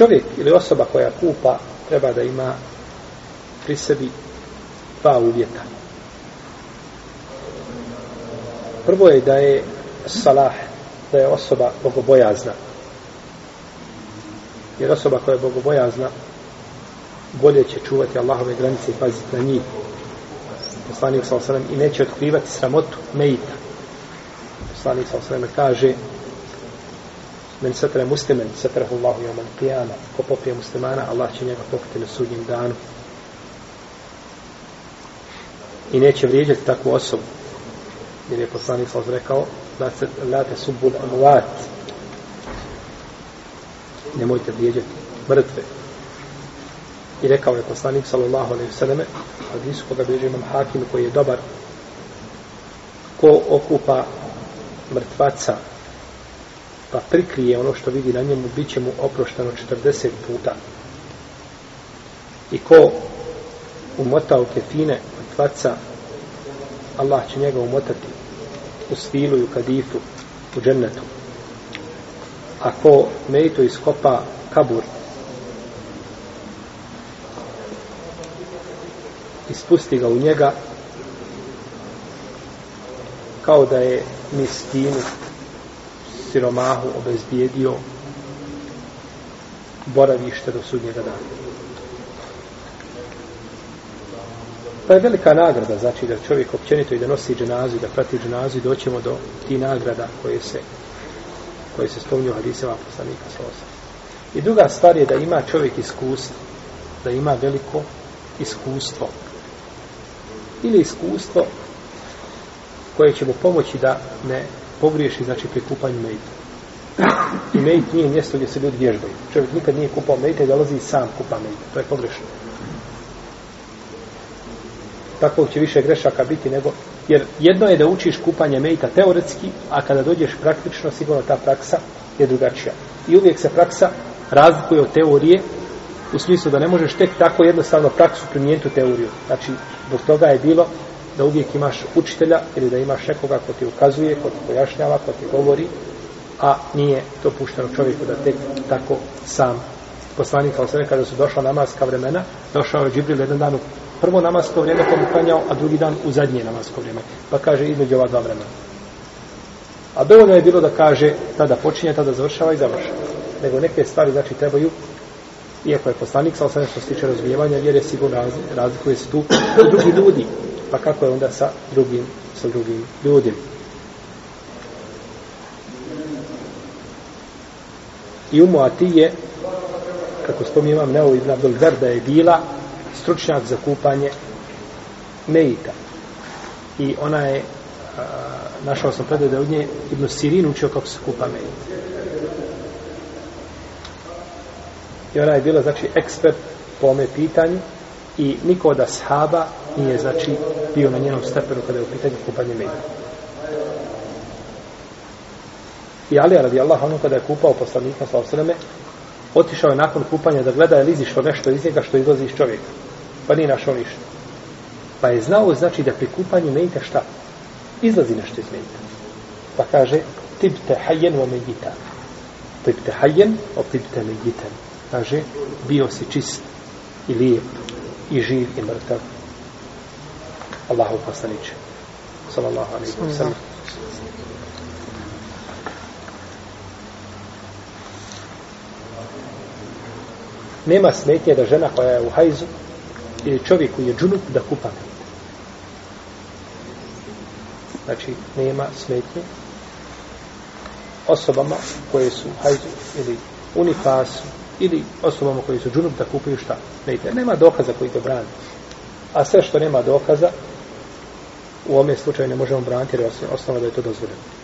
Čovjek ili osoba koja kupa treba da ima pri sebi dva uvjeta. Prvo je da je salah, da je osoba bogobojazna. Jer osoba koja je bogobojazna bolje će čuvati Allahove granice i paziti na njih. Poslanik sa i neće otkrivati sramotu mejita. Poslanik sa kaže men satra muslimen, satrehu Allahu jaman qiyama. Ko popije muslimana, Allah će njega pokriti na sudnjem danu. I neće vrijeđati takvu osobu. Jer je poslanik sa rekao, la te subbul amuat. Nemojte vrijeđati mrtve. I rekao je poslanik sallallahu alaihi vseleme, hadisu koga bilježi imam hakim koji je dobar, ko okupa mrtvaca pa prikrije ono što vidi na njemu, bit će mu oprošteno 40 puta. I ko umota u kefine tvaca, Allah će njega umotati u svilu i u kadifu, u džennetu. Ako mejto iskopa kabur, ispusti ga u njega kao da je miskinu siromahu obezbijedio boravište do sudnjega dana. Pa je velika nagrada, znači da čovjek općenito i da nosi dženazu i da prati dženazu i doćemo do ti nagrada koje se koje se spominju hadiseva poslanika Slosa. I druga stvar je da ima čovjek iskustvo, da ima veliko iskustvo ili iskustvo koje će mu pomoći da ne pogriješi, znači, pri kupanju mejta. I mejt nije mjesto gdje se ljudi vježbaju. Čovjek nikad nije kupao mejta i dolazi i sam kupa mejta. To je pogrešno. Tako će više grešaka biti nego... Jer jedno je da učiš kupanje mejta teoretski, a kada dođeš praktično, sigurno ta praksa je drugačija. I uvijek se praksa razlikuje od teorije u smislu da ne možeš tek tako jednostavno praksu primijeniti u teoriju. Znači, zbog toga je bilo da uvijek imaš učitelja ili da imaš nekoga ko ti ukazuje, ko ti pojašnjava, ko ti govori, a nije to pušteno čovjeku da tek tako sam poslanik kao sve kada su došla namaska vremena, došao je Džibril jedan dan u prvo namasko vrijeme pa mu klanjao, a drugi dan u zadnje namasko vrijeme. Pa kaže između ova dva vremena. A dovoljno je bilo da kaže tada počinje, tada završava i završava. Nego neke stvari znači trebaju iako je poslanik sa osam što se tiče razvijevanja jer je sigurno razlikuje se tu drugi ljudi. Pa kako je onda sa drugim, sa drugim ljudima? I umu Atije, kako spominjam, Neo Ibn Abdul Verda je bila stručnjak za kupanje Meita. I ona je, a, našao sam predaj da od nje Ibn Sirin učio kako se kupa Meita. I ona je bila, znači, ekspert po ome pitanju i niko od ashaba nije, znači, bio na njenom stepenu kada je u pitanju kupanje medija. I Ali, radi Allah, ono kada je kupao poslanika sa osreme, otišao je nakon kupanja da gleda je li izišlo nešto iz njega što izlazi iz čovjeka. Pa nije našao ništa. Pa je znao, znači, da pri kupanju medita šta? Izlazi nešto iz medita. Pa kaže, tibte hajen o medita. Tibte hajen o tibte meditan kaže, bio si čist i lijep i živ i mrtav. Allahu poslaniče. Sallallahu alaihi wa sallam. Nema smetnje da žena koja je u hajzu ili čovjek koji je džunup da kupa Znači, nema smetnje osobama koje su u hajzu ili unifasu ili osobama koji su džunup da kupuju šta. Nejte, nema dokaza koji to brani. A sve što nema dokaza, u ovome slučaju ne možemo braniti jer je osnova da je to dozvoljeno.